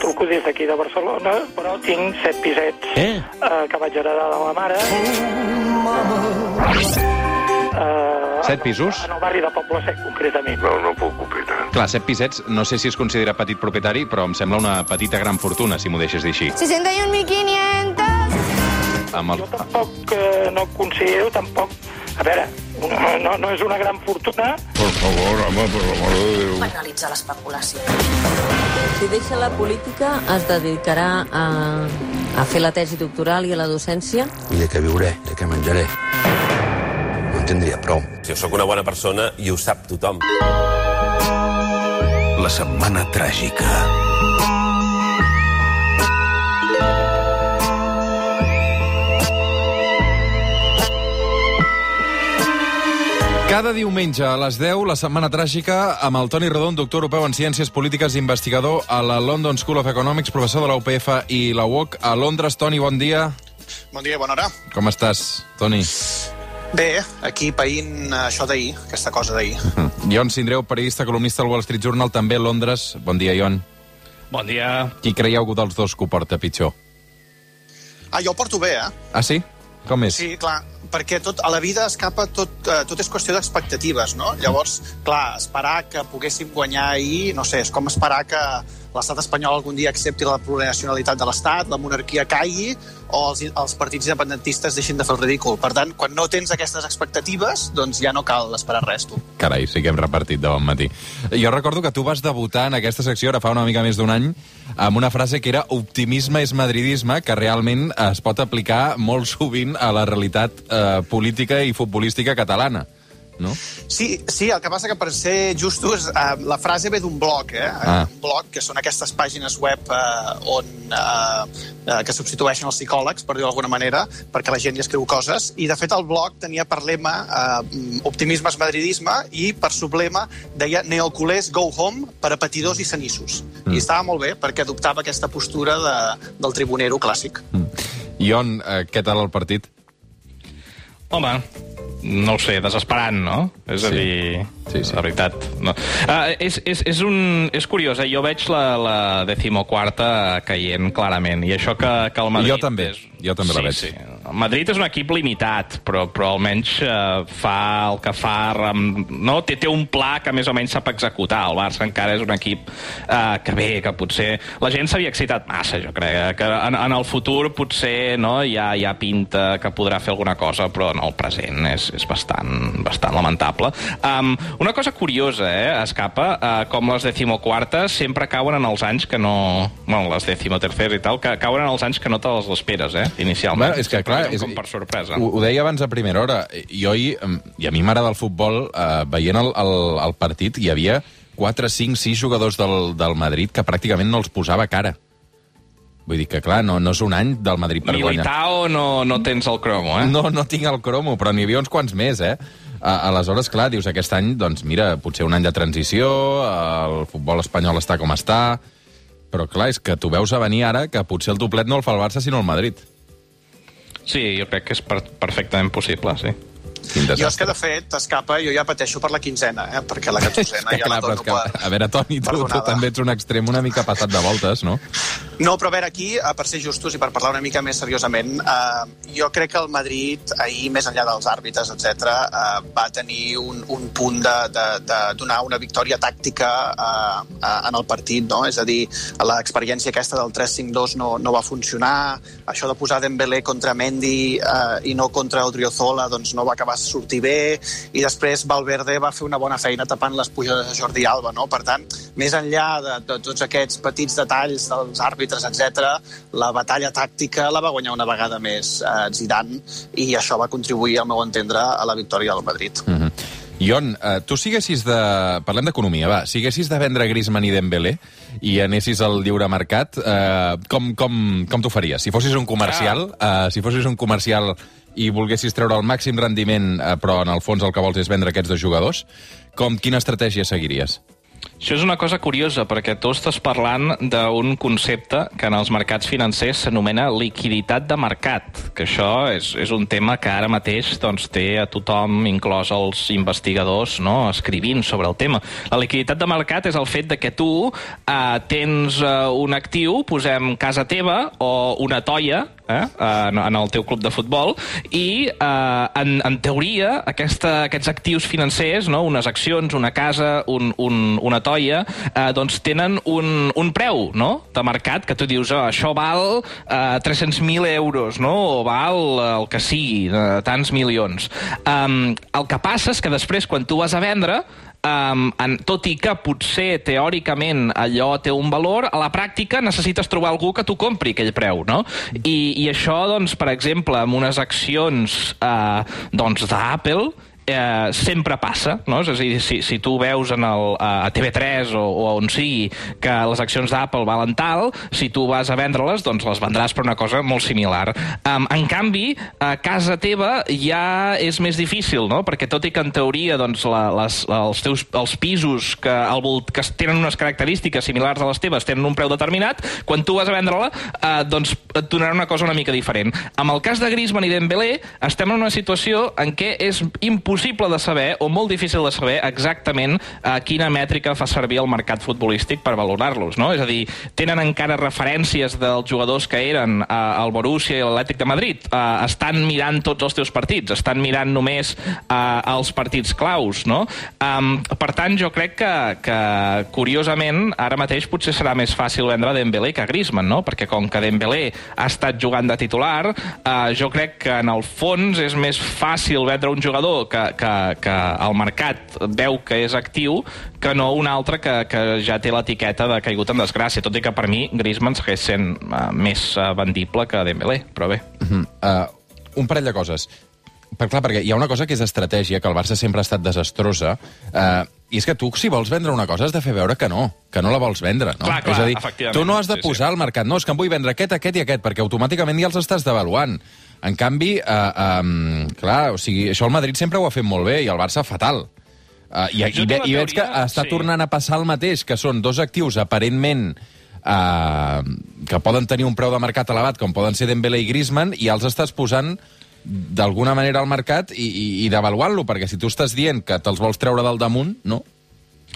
Truco des d'aquí de Barcelona, però tinc set pisets Eh? eh, que vaig heredar de la mare. Eh, Set pisos? En el barri de Poble Sec, concretament. No, no puc opinar. Clar, set pisets, no sé si es considera petit propietari, però em sembla una petita gran fortuna, si m'ho deixes dir així. 61.500. Amb el... Jo tampoc eh, no considero, tampoc... A veure, no, no, no és una gran fortuna, Por favor, home, per l'amor de Déu. penalitzar l'especulació. Si deixa la política, es dedicarà a, a fer la tesi doctoral i a la docència? I de què viuré, de què menjaré. No en tindria prou. Jo sóc una bona persona i ho sap tothom. La setmana tràgica. Cada diumenge a les 10, la Setmana Tràgica, amb el Toni Rodon, doctor europeu en Ciències Polítiques i investigador a la London School of Economics, professor de la UPF i la UOC a Londres. Toni, bon dia. Bon dia, bona hora. Com estàs, Toni? Bé, aquí païnt això d'ahir, aquesta cosa d'ahir. Ion Sindreu, periodista, columnista al Wall Street Journal, també a Londres. Bon dia, Ion. Bon dia. Qui creieu dels dos que ho porta pitjor? Ah, jo ho porto bé, eh? Ah, sí? Com és? Sí, clar, perquè tot, a la vida escapa tot, eh, tot és qüestió d'expectatives, no? Llavors, clar, esperar que poguéssim guanyar ahir, no sé, és com esperar que l'estat espanyol algun dia accepti la plurinacionalitat de l'estat, la monarquia caigui o els, els partits independentistes deixin de fer el ridícul. Per tant, quan no tens aquestes expectatives, doncs ja no cal esperar res, tu. Carai, sí que hem repartit de bon matí. Jo recordo que tu vas debutar en aquesta secció ara fa una mica més d'un any amb una frase que era optimisme és madridisme, que realment es pot aplicar molt sovint a la realitat eh, política i futbolística catalana. No? Sí, sí, el que passa que per ser justos, eh, la frase ve d'un blog, eh? Ah. Un blog, que són aquestes pàgines web eh, on, eh, eh, que substitueixen els psicòlegs, per dir-ho d'alguna manera, perquè la gent hi escriu coses, i de fet el blog tenia per lema eh, optimisme és madridisme, i per sublema deia neoculés go home per a patidors i cenissos. Mm. I estava molt bé, perquè adoptava aquesta postura de, del tribunero clàssic. Ion, eh, què tal el partit? Home, no ho sé, desesperant, no? És a Sí. dir, Sí, sí. la veritat. No. Uh, és, és, és, un, és curiós, eh? jo veig la, la decimoquarta caient clarament, i això que, que el Madrid... Jo també, És... jo també la sí, veig. Sí. Madrid és un equip limitat, però, però almenys uh, fa el que fa... Amb, no? té, té un pla que més o menys sap executar. El Barça encara és un equip uh, que bé, que potser... La gent s'havia excitat massa, jo crec, eh? que en, en el futur potser no, ja, ja pinta que podrà fer alguna cosa, però en el present és, és bastant, bastant lamentable. Um, una cosa curiosa, eh, escapa, uh, com les decimoquartes sempre cauen en els anys que no... Bueno, les decimoterceres i tal, que cauen en els anys que no te les esperes, eh, inicialment. Bueno, és que, Sempre clar, com és, per sorpresa. Ho, ho deia abans a primera hora. Jo ahir, em, i a mi m'agrada el futbol, eh, veient el, el, el partit, hi havia 4, 5, 6 jugadors del, del Madrid que pràcticament no els posava cara. Vull dir que, clar, no, no és un any del Madrid per guanyar. Militao no, no tens el cromo, eh? No, no tinc el cromo, però n'hi havia uns quants més, eh? A, aleshores, clar, dius, aquest any, doncs mira, potser un any de transició, el futbol espanyol està com està, però clar, és que tu veus a venir ara que potser el doblet no el fa el Barça, sinó el Madrid. Sí, jo crec que és per, perfectament possible, sí. Jo és que, de fet, escapa, jo ja pateixo per la quinzena, eh? perquè la catorzena ja clar, la dono per... a veure, Toni, tu, tu també ets un extrem una mica passat de voltes, no? No, però a veure, aquí, eh, per ser justos i per parlar una mica més seriosament, eh, jo crec que el Madrid, ahir, més enllà dels àrbitres, etc, eh, va tenir un, un punt de, de, de donar una victòria tàctica eh, eh, en el partit, no? És a dir, l'experiència aquesta del 3-5-2 no, no va funcionar, això de posar Dembélé contra Mendy eh, i no contra Odriozola doncs no va acabar de sortir bé, i després Valverde va fer una bona feina tapant les pujades de Jordi Alba, no? Per tant, més enllà de, de tots aquests petits detalls dels àrbitres, etc, la batalla tàctica la va guanyar una vegada més eh, Zidane i això va contribuir, al meu entendre, a la victòria del Madrid. Mm -hmm. Ion, eh, tu siguessis de... Parlem d'economia, va. Siguessis de vendre Griezmann i Dembélé i anessis al lliure mercat, eh, com, com, com t'ho faries? Si fossis un comercial, eh, si fossis un comercial i volguessis treure el màxim rendiment, eh, però en el fons el que vols és vendre aquests dos jugadors, com, quina estratègia seguiries? Això és una cosa curiosa, perquè tu estàs parlant d'un concepte que en els mercats financers s'anomena liquiditat de mercat, que això és, és un tema que ara mateix doncs, té a tothom, inclòs els investigadors, no? escrivint sobre el tema. La liquiditat de mercat és el fet de que tu eh, tens eh, un actiu, posem casa teva, o una toia, eh, en, en el teu club de futbol, i eh, en, en teoria aquesta, aquests actius financers, no? unes accions, una casa, un, un, una toia, eh, doncs tenen un, un preu no? de mercat que tu dius, oh, això val eh, 300.000 euros, no? o val eh, el que sigui, eh, tants milions. Um, el que passa és que després, quan tu vas a vendre, um, en, tot i que potser teòricament allò té un valor, a la pràctica necessites trobar algú que t'ho compri aquell preu, no? I, i això, doncs, per exemple, amb unes accions uh, doncs, d'Apple, eh, sempre passa, no? És a dir, si, si tu veus en el, a TV3 o, o on sigui que les accions d'Apple valen tal, si tu vas a vendre-les, doncs les vendràs per una cosa molt similar. Um, en canvi, a casa teva ja és més difícil, no? Perquè tot i que en teoria doncs, la, les, els, teus, els pisos que, volt, que tenen unes característiques similars a les teves tenen un preu determinat, quan tu vas a vendre-la, eh, doncs et donarà una cosa una mica diferent. Amb el cas de Griezmann i Dembélé, estem en una situació en què és impossible de saber, o molt difícil de saber, exactament eh, quina mètrica fa servir el mercat futbolístic per valorar-los, no? És a dir, tenen encara referències dels jugadors que eren eh, el Borussia i l'Atlètic de Madrid. Eh, estan mirant tots els teus partits, estan mirant només eh, els partits claus, no? Um, per tant, jo crec que, que, curiosament, ara mateix potser serà més fàcil vendre Dembélé que Griezmann, no? Perquè com que Dembélé ha estat jugant de titular, eh, jo crec que en el fons és més fàcil vendre un jugador que, que, que el mercat veu que és actiu que no un altre que, que ja té l'etiqueta de caigut en desgràcia, tot i que per mi Griezmann segueix sent uh, més uh, vendible que Dembélé, però bé. Uh -huh. uh, un parell de coses. Per, clar, perquè hi ha una cosa que és estratègia, que el Barça sempre ha estat desastrosa, uh, i és que tu, si vols vendre una cosa, has de fer veure que no, que no la vols vendre, no? Clar, clar, és a dir, tu no has de Sí, sí. posar al mercat, no, és que em vull vendre aquest, aquest i aquest, perquè automàticament ja els estàs devaluant. En canvi, uh, um, clar, o sigui, això el Madrid sempre ho ha fet molt bé, i el Barça fatal. Uh, i, i, tinc ve, I veig que està sí. tornant a passar el mateix, que són dos actius aparentment uh, que poden tenir un preu de mercat elevat, com poden ser Dembélé i Griezmann, i els estàs posant d'alguna manera al mercat i, i, i devaluant-lo, perquè si tu estàs dient que te'ls vols treure del damunt, no?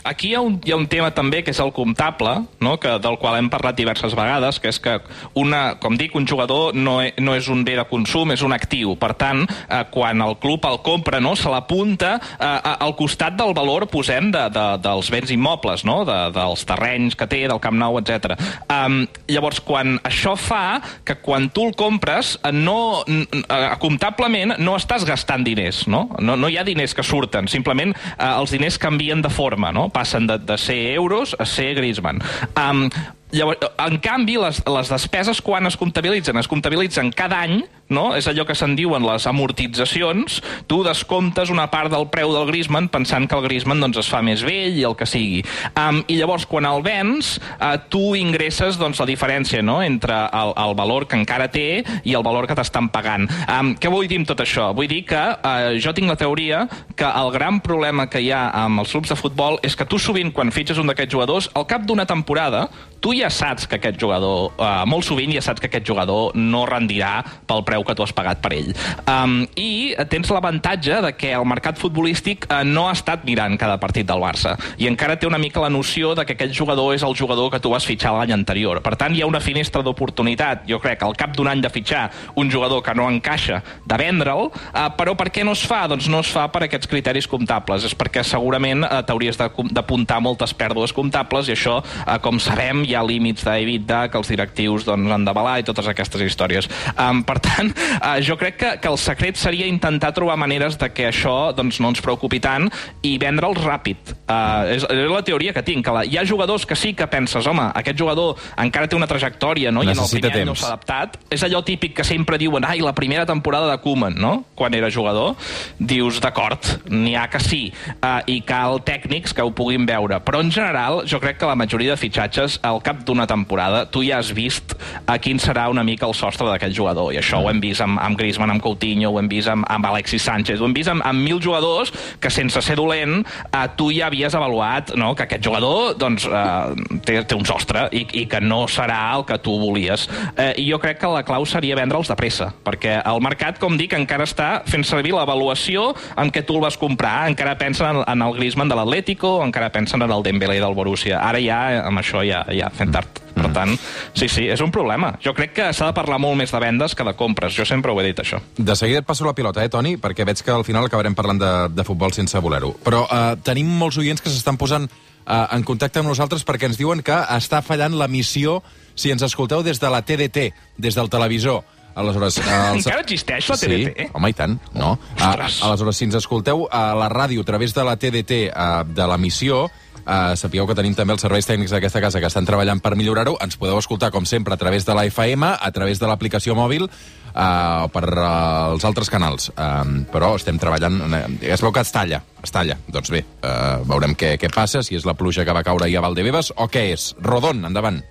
Aquí hi ha, un, hi ha un tema també que és el comptable, no? que, del qual hem parlat diverses vegades, que és que, una, com dic, un jugador no, e, no és un bé de consum, és un actiu. Per tant, eh, quan el club el compra, no? se l'apunta eh, al costat del valor, posem, de, de, dels béns immobles, no? de, dels terrenys que té, del Camp Nou, etc. Um, llavors, quan això fa que quan tu el compres, eh, no, eh, comptablement no estàs gastant diners, no? No, no hi ha diners que surten, simplement eh, els diners canvien de forma, no? Passen de, de ser euros a ser Griezmann. Um, Llavors, en canvi, les, les despeses quan es comptabilitzen? Es comptabilitzen cada any, no? És allò que se'n diuen les amortitzacions. Tu descomptes una part del preu del Griezmann pensant que el Griezmann doncs, es fa més vell i el que sigui. Um, I llavors, quan el vens, uh, tu ingresses doncs, la diferència no? entre el, el valor que encara té i el valor que t'estan pagant. Um, què vull dir amb tot això? Vull dir que uh, jo tinc la teoria que el gran problema que hi ha amb els clubs de futbol és que tu sovint, quan fitxes un d'aquests jugadors, al cap d'una temporada, tu ja saps que aquest jugador, uh, molt sovint ja saps que aquest jugador no rendirà pel preu que tu has pagat per ell. Um, I tens l'avantatge de que el mercat futbolístic uh, no ha estat mirant cada partit del Barça i encara té una mica la noció de que aquell jugador és el jugador que tu vas fitxar l'any anterior. Per tant, hi ha una finestra d'oportunitat, jo crec, al cap d'un any de fitxar un jugador que no encaixa, de vendre'l, uh, però per què no es fa? Doncs no es fa per aquests criteris comptables. És perquè segurament uh, t'hauries d'apuntar moltes pèrdues comptables i això, uh, com sabem, hi ha límits d'EBITDA que els directius doncs, han d'avalar i totes aquestes històries. Um, per tant, uh, jo crec que, que el secret seria intentar trobar maneres de que això doncs, no ens preocupi tant i vendre'ls ràpid. Uh, és, és la teoria que tinc. Que la, hi ha jugadors que sí que penses, home, aquest jugador encara té una trajectòria no? i en el primer any no temps. s'ha adaptat. És allò típic que sempre diuen, ai, la primera temporada de Koeman, no?, quan era jugador. Dius, d'acord, n'hi ha que sí, uh, i cal tècnics que ho puguin veure. Però, en general, jo crec que la majoria de fitxatges, al cap d'una temporada, tu ja has vist a quin serà una mica el sostre d'aquest jugador. I això ho hem vist amb, amb Griezmann, amb Coutinho, ho hem vist amb, amb Alexis Sánchez, ho hem vist amb, amb mil jugadors que sense ser dolent eh, tu ja havies avaluat no, que aquest jugador doncs, eh, té, té un sostre i, i que no serà el que tu volies. Eh, I jo crec que la clau seria vendre'ls de pressa, perquè el mercat, com dic, encara està fent servir l'avaluació amb què tu el vas comprar. Encara pensen en, en el Griezmann de l'Atlético, encara pensen en el Dembélé del Borussia. Ara ja, amb això ja, ja fent tard. Per tant, sí, sí, és un problema. Jo crec que s'ha de parlar molt més de vendes que de compres. Jo sempre ho he dit, això. De seguida et passo la pilota, eh, Toni? Perquè veig que al final acabarem parlant de, de futbol sense voler-ho. Però eh, tenim molts oients que s'estan posant eh, en contacte amb nosaltres perquè ens diuen que està fallant l'emissió si ens escolteu des de la TDT, des del televisor. Aleshores, eh, els... Encara existeix la TDT? Sí, home, i tant, no? Ah, Ostres. aleshores, si ens escolteu a la ràdio a través de la TDT eh, de l'emissió, Uh, sapigueu que tenim també els serveis tècnics d'aquesta casa que estan treballant per millorar-ho. Ens podeu escoltar, com sempre, a través de la FM, a través de l'aplicació mòbil uh, o per uh, els altres canals. Uh, però estem treballant... Es veu que es talla, es talla. Doncs bé, uh, veurem què, què passa, si és la pluja que va caure ahir a Valdebebas o què és. Rodon, endavant.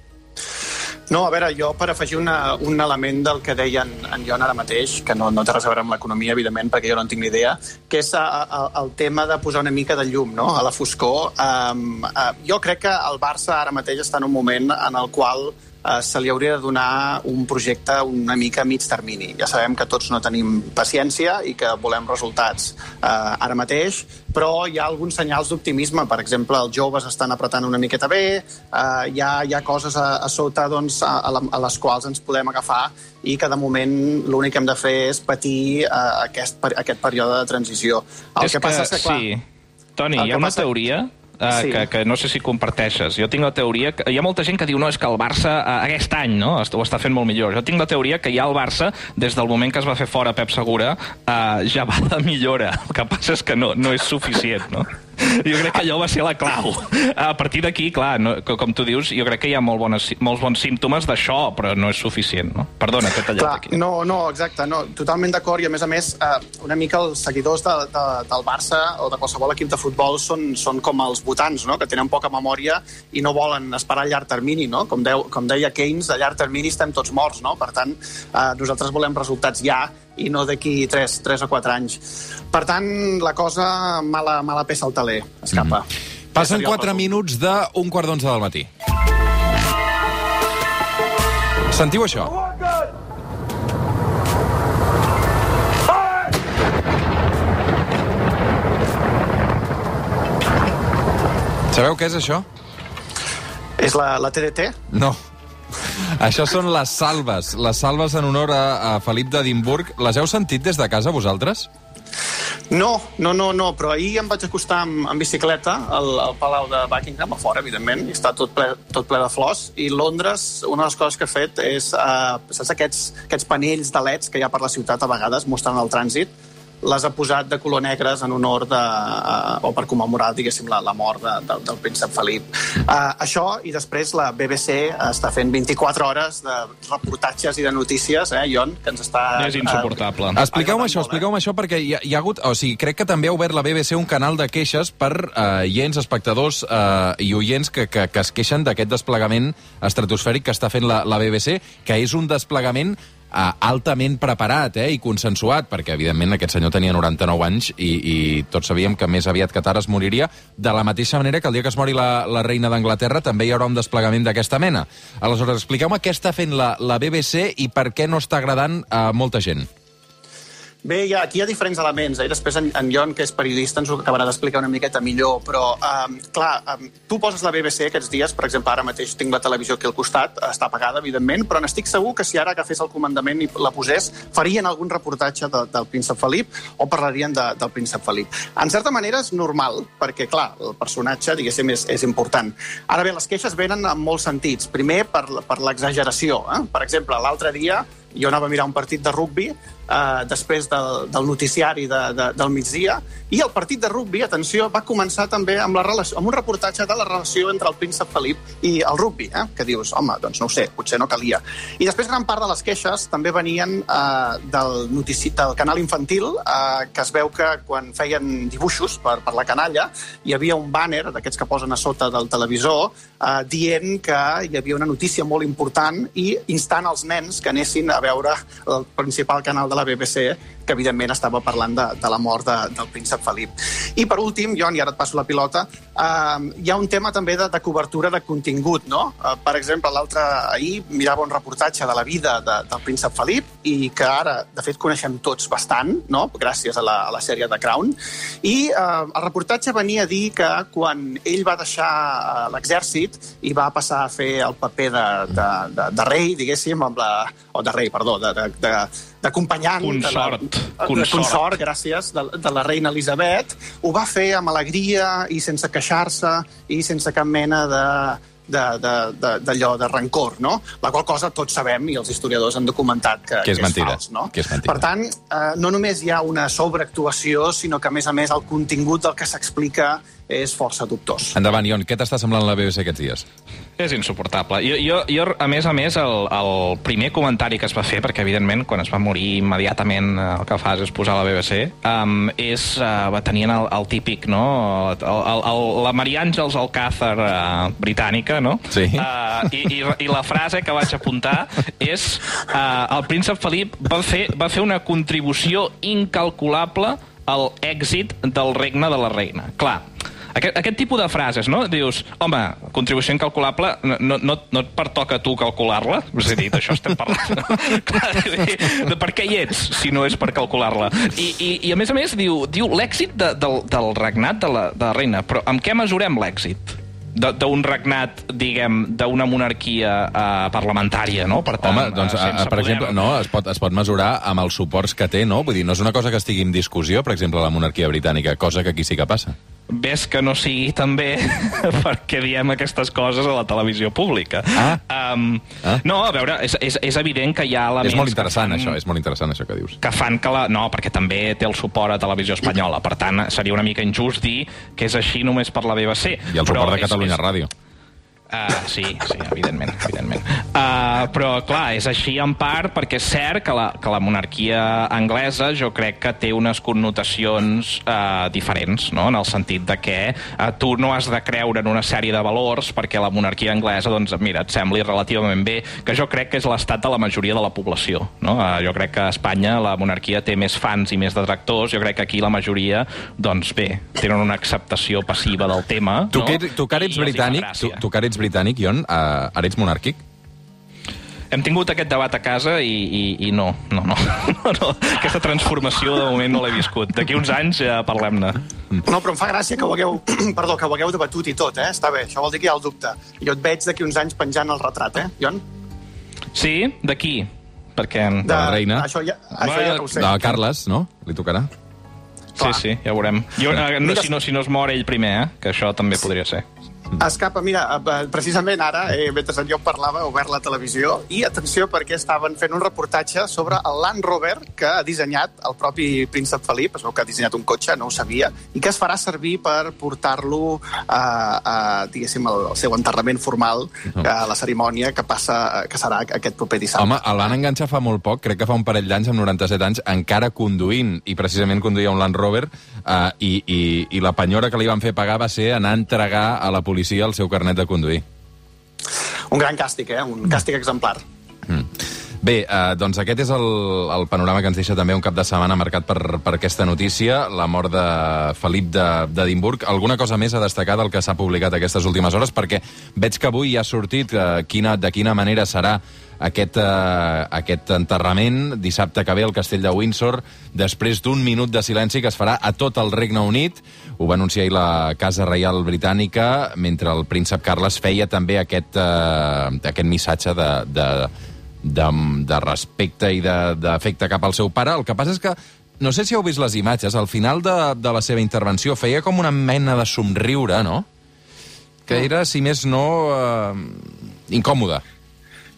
No, a veure, jo per afegir una, un element del que deia en, en Jon ara mateix, que no, no té res a veure amb l'economia, evidentment, perquè jo no en tinc ni idea, que és a, a, el tema de posar una mica de llum no? a la foscor. Um, uh, jo crec que el Barça ara mateix està en un moment en el qual eh, se li hauria de donar un projecte una mica a mig termini. Ja sabem que tots no tenim paciència i que volem resultats eh, ara mateix, però hi ha alguns senyals d'optimisme. Per exemple, els joves estan apretant una miqueta bé, eh, hi, ha, hi ha coses a, a sota doncs, a, a, la, a les quals ens podem agafar i que de moment l'únic que hem de fer és patir eh, aquest, per- aquest període de transició. El és que passa és que, clar, Sí. Toni, hi que ha una passa- teoria uh, Sí. que, que no sé si comparteixes. Jo tinc la teoria... Que hi ha molta gent que diu no, és que el Barça uh, aquest any no, ho està fent molt millor. Jo tinc la teoria que ja el Barça, des del moment que es va fer fora Pep Segura, uh, ja va de millora. El que passa és que no, no és suficient, no? Jo crec que allò va ser la clau. A partir d'aquí, clar, no, co- com tu dius, jo crec que hi ha molt bones, molts bons símptomes d'això, però no és suficient, no? Perdona, t'he tallat Clar, aquí. no, no, exacte, no, totalment d'acord i a més a més eh, una mica els seguidors de, de, del Barça o de qualsevol equip de futbol són, són com els votants, no? que tenen poca memòria i no volen esperar a llarg termini, no? com, deu, com deia Keynes, a llarg termini estem tots morts, no? per tant eh, nosaltres volem resultats ja i no d'aquí 3, 3 o 4 anys. Per tant, la cosa mala, mala peça al taler, escapa. Mm -hmm. Passen 4 minuts d'un quart d'onze del matí. Sentiu això? Sabeu què és això? És la, la TDT? No. Això són les salves, les salves en honor a, a Felip d'Edimburg. Les heu sentit des de casa, vosaltres? No, no, no, no, però ahir em vaig acostar amb, amb bicicleta al, al Palau de Buckingham, a fora, evidentment, i està tot ple, tot ple de flors, i Londres, una de les coses que ha fet és, uh, saps aquests, aquests panells de leds que hi ha per la ciutat a vegades, mostrant el trànsit, les ha posat de color negres en honor de, uh, o per commemorar, diguéssim, la, la mort de, de, del príncep Felip. Uh, això, i després la BBC està fent 24 hores de reportatges i de notícies, eh, Jon, que ens està... És insuportable. eh, Expliqueu-me això, eh? expliqueu-me això, perquè hi ha, hi ha hagut... O sigui, crec que també ha obert la BBC un canal de queixes per eh, oients, espectadors eh, i oients que, que, que es queixen d'aquest desplegament estratosfèric que està fent la, la BBC, que és un desplegament eh, altament preparat eh, i consensuat, perquè, evidentment, aquest senyor tenia 99 anys i, i tots sabíem que més aviat que tard es moriria, de la mateixa manera que el dia que es mori la, la reina d'Anglaterra també hi haurà un desplegament d'aquesta mena. Aleshores, expliqueu-me què està fent la, la BBC i per què no està agradant a molta gent. Bé, hi ha, aquí hi ha diferents elements, eh? després en, en Jon, que és periodista, ens ho acabarà d'explicar una miqueta millor, però, um, clar, um, tu poses la BBC aquests dies, per exemple, ara mateix tinc la televisió aquí al costat, està apagada, evidentment, però n'estic segur que si ara agafés el comandament i la posés, farien algun reportatge de, del príncep Felip o parlarien de, del príncep Felip. En certa manera és normal, perquè, clar, el personatge, diguéssim, és, és important. Ara bé, les queixes venen en molts sentits. Primer, per, per l'exageració. Eh? Per exemple, l'altre dia jo anava a mirar un partit de rugbi eh, després del, del noticiari de, de, del migdia, i el partit de rugbi, atenció, va començar també amb, la relació, amb un reportatge de la relació entre el príncep Felip i el rugbi, eh? que dius, home, doncs no ho sé, potser no calia. I després gran part de les queixes també venien eh, del, notici, del canal infantil, eh, que es veu que quan feien dibuixos per, per la canalla hi havia un banner d'aquests que posen a sota del televisor eh, dient que hi havia una notícia molt important i instant els nens que anessin a veure el principal canal de la BBC que evidentment estava parlant de, de la mort de, del príncep Felip. I per últim, Jon, i ara et passo la pilota, eh, hi ha un tema també de, de cobertura de contingut, no? Eh, per exemple, l'altre ahir mirava un reportatge de la vida de, del príncep Felip i que ara, de fet, coneixem tots bastant, no? gràcies a la, a la sèrie de Crown, i eh, el reportatge venia a dir que quan ell va deixar eh, l'exèrcit i va passar a fer el paper de, de, de, de rei, diguéssim, amb la, o de rei, perdó, de, de, de, d'acompanyant... Consort. De la, Consort. de consort, gràcies, de, de la reina Elisabet. Ho va fer amb alegria i sense queixar-se i sense cap mena de d'allò de, de, de, de rancor, no? La qual cosa tots sabem, i els historiadors han documentat que, Que és mentida, fals, no? que és mentida. Per tant, eh, no només hi ha una sobreactuació, sinó que, a més a més, el contingut del que s'explica és força dubtós. Endavant, Ion, què t'està semblant la BBC aquests dies? És insuportable. Jo, jo, jo a més a més, el, el primer comentari que es va fer, perquè evidentment quan es va morir immediatament eh, el que fas és posar la BBC, um, és, uh, va tenien el, el típic, no? El, el, el, la Maria Àngels Alcázar uh, britànica, no? Sí. Uh, i, i, I la frase que vaig apuntar és uh, el príncep Felip va fer, va fer una contribució incalculable al èxit del regne de la reina. Clar, aquest, aquest tipus de frases, no? Dius, home, contribució incalculable, no, no, no, et pertoca a tu calcular-la? És a dir, d'això estem parlant. No? Clar, de per què hi ets, si no és per calcular-la? I, i, I, a més a més, diu, diu l'èxit de, del, del regnat de la, de la reina. Però amb què mesurem l'èxit? d'un regnat, diguem, d'una monarquia uh, parlamentària, no? Per tant, Home, doncs, eh, per poder- exemple, no, es pot, es pot mesurar amb els suports que té, no? Vull dir, no és una cosa que estigui en discussió, per exemple, la monarquia britànica, cosa que aquí sí que passa. Ves que no sigui també perquè diem aquestes coses a la televisió pública. Ah. Um, Ah. No, a veure, és, és, és evident que hi ha elements... és molt interessant, fan, això, és molt interessant, això que dius. que fan que la... No, perquè també té el suport a Televisió Espanyola. Per tant, seria una mica injust dir que és així només per la BBC. I el suport de és- Catalunya és, Ràdio. Uh, sí, sí, evidentment, evidentment. Uh, però, clar, és així en part perquè és cert que la, que la monarquia anglesa jo crec que té unes connotacions uh, diferents, no? en el sentit de que uh, tu no has de creure en una sèrie de valors perquè la monarquia anglesa, doncs, mira, et sembli relativament bé, que jo crec que és l'estat de la majoria de la població. No? Uh, jo crec que a Espanya la monarquia té més fans i més detractors, jo crec que aquí la majoria, doncs bé, tenen una acceptació passiva del tema. Tu, no? que, tu que ets britànic, tu, tu que ets britànic, Ion, uh, ara ets monàrquic? Hem tingut aquest debat a casa i, i, i no, no, no, no, no. Aquesta transformació de moment no l'he viscut. D'aquí uns anys ja parlem-ne. No, però em fa gràcia que ho hagueu, perdó, que ho hagueu debatut i tot, eh? Està bé, això vol dir que hi ha el dubte. Jo et veig d'aquí uns anys penjant el retrat, eh, Jon? Sí? D'aquí? Perquè... De la reina. Això ja, això ja no ho sé. De Carles, no? Li tocarà? Sí, sí, ja ho veurem. Jo, eh, no, si, no, si no es mor ell primer, eh? que això també podria ser. Escapa, mira, eh, precisament ara, eh, mentre jo parlava, he obert la televisió i atenció perquè estaven fent un reportatge sobre el Land Rover que ha dissenyat el propi príncep Felip, es veu que ha dissenyat un cotxe, no ho sabia, i que es farà servir per portar-lo a, a, diguéssim, al al seu enterrament formal, a la cerimònia que passa que serà aquest proper dissabte. Home, el van enganxar fa molt poc, crec que fa un parell d'anys, amb 97 anys, encara conduint, i precisament conduïa un Land Rover, eh, i, i, i la penyora que li van fer pagar va ser anar a entregar a la policia el seu carnet de conduir. Un gran càstig, eh? Un càstig exemplar. Bé, eh, doncs aquest és el, el panorama que ens deixa també un cap de setmana marcat per, per aquesta notícia, la mort de Felip de- d'Edimburg. Alguna cosa més a destacar del que s'ha publicat aquestes últimes hores? Perquè veig que avui ja ha sortit eh, quina, de quina manera serà aquest, eh, aquest enterrament dissabte que ve al castell de Windsor, després d'un minut de silenci que es farà a tot el Regne Unit. Ho va anunciar la Casa Reial Britànica, mentre el príncep Carles feia també aquest, eh, aquest missatge de, de, de, de respecte i d'afecte cap al seu pare. El que passa és que, no sé si heu vist les imatges, al final de, de la seva intervenció feia com una mena de somriure, no? Que era, si més no, eh, incòmode.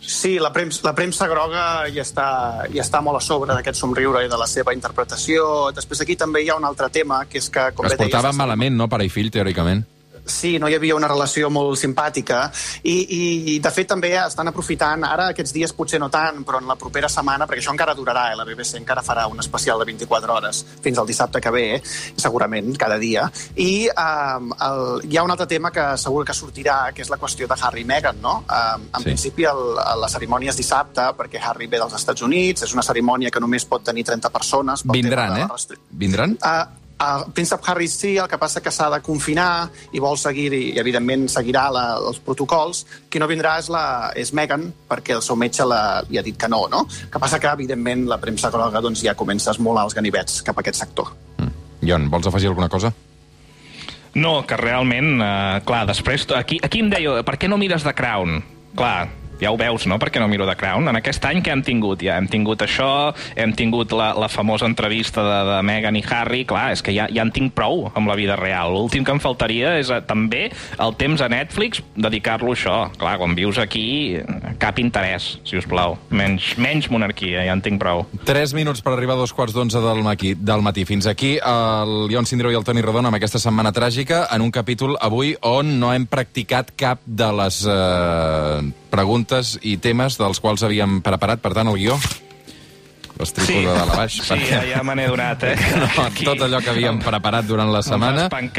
Sí, la premsa, la premsa groga hi està, hi està molt a sobre d'aquest somriure i de la seva interpretació. Després d'aquí també hi ha un altre tema, que és que... Com Es bé deies, malament, no, pare i fill, teòricament? Sí, no hi havia una relació molt simpàtica i, i, i de fet també estan aprofitant, ara aquests dies potser no tant, però en la propera setmana, perquè això encara durarà, eh, la BBC encara farà un especial de 24 hores fins al dissabte que ve, eh, segurament, cada dia, i um, el, hi ha un altre tema que segur que sortirà, que és la qüestió de Harry i Meghan, no? Um, en Sí. principi el, la cerimònia és dissabte, perquè Harry ve dels Estats Units, és una cerimònia que només pot tenir 30 persones. Vindran, eh? restri- Vindran? Uh, el príncep Harry sí, el que passa que s'ha de confinar i vol seguir, i, evidentment seguirà la, els protocols. Qui no vindrà és, la, és Meghan, perquè el seu metge la, li ha dit que no, no? Que passa que, evidentment, la premsa groga doncs, ja comença a esmolar els ganivets cap a aquest sector. Ion, vols afegir alguna cosa? No, que realment, eh, clar, després... Aquí, aquí em deia, per què no mires The Crown? Clar, ja ho veus, no?, per què no miro The Crown. En aquest any que hem tingut? Ja hem tingut això, hem tingut la, la famosa entrevista de, de Meghan i Harry, clar, és que ja, ja en tinc prou amb la vida real. L'últim que em faltaria és eh, també el temps a Netflix dedicar-lo a això. Clar, quan vius aquí, cap interès, si us plau. Menys, menys monarquia, ja en tinc prou. 3 minuts per arribar a dos quarts d'onze del, maqui, del matí. Fins aquí el Ion Sindreu i el Toni Rodon amb aquesta setmana tràgica en un capítol avui on no hem practicat cap de les eh, preguntes i temes dels quals havíem preparat. Per tant, el guió l'estripo Sí. de dalt a baix. Sí, ja, ja me n'he donat, eh? No, tot allò que havíem preparat durant la setmana... i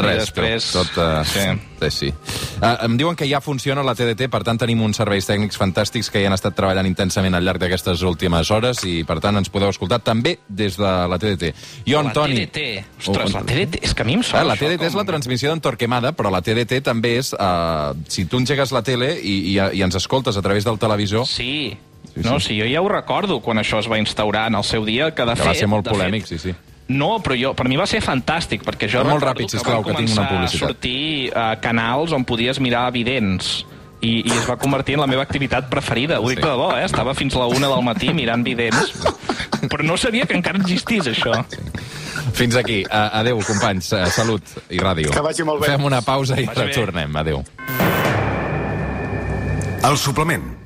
res, després- tu, tot, uh, sí. Sí. sí. Uh, em diuen que ja funciona la TDT, per tant tenim uns serveis tècnics fantàstics que hi han estat treballant intensament al llarg d'aquestes últimes hores i per tant ens podeu escoltar també des de la TDT. Ion, la Toni... TDT. Ostres, Oh, la TDT. És que a mi em Ah, sona la això TDT és com- la transmissió d'en Torquemada, però la TDT també és... Uh, si tu engegues la tele i, i, i ens escoltes a través del televisor... Sí. Sí, No, sí. jo ja ho recordo quan això es va instaurar en el seu dia, que de Que fet... va ser molt polèmic, fet, sí, sí. No, però jo, per mi va ser fantàstic, perquè jo Però molt ràpid, sisplau, que que tinc una començar a publicitat. sortir uh, canals on podies mirar vidents i, i es va convertir en la meva activitat preferida. Ho dic Sí. de debò, eh? Estava fins a la una del matí mirant vidents. Però no sabia que encara existís, això. Fins aquí. Uh, adeu, companys. Uh, salut i ràdio. Que vagi molt bé. Fem una pausa i Vagi bé. retornem. Adeu. El suplement.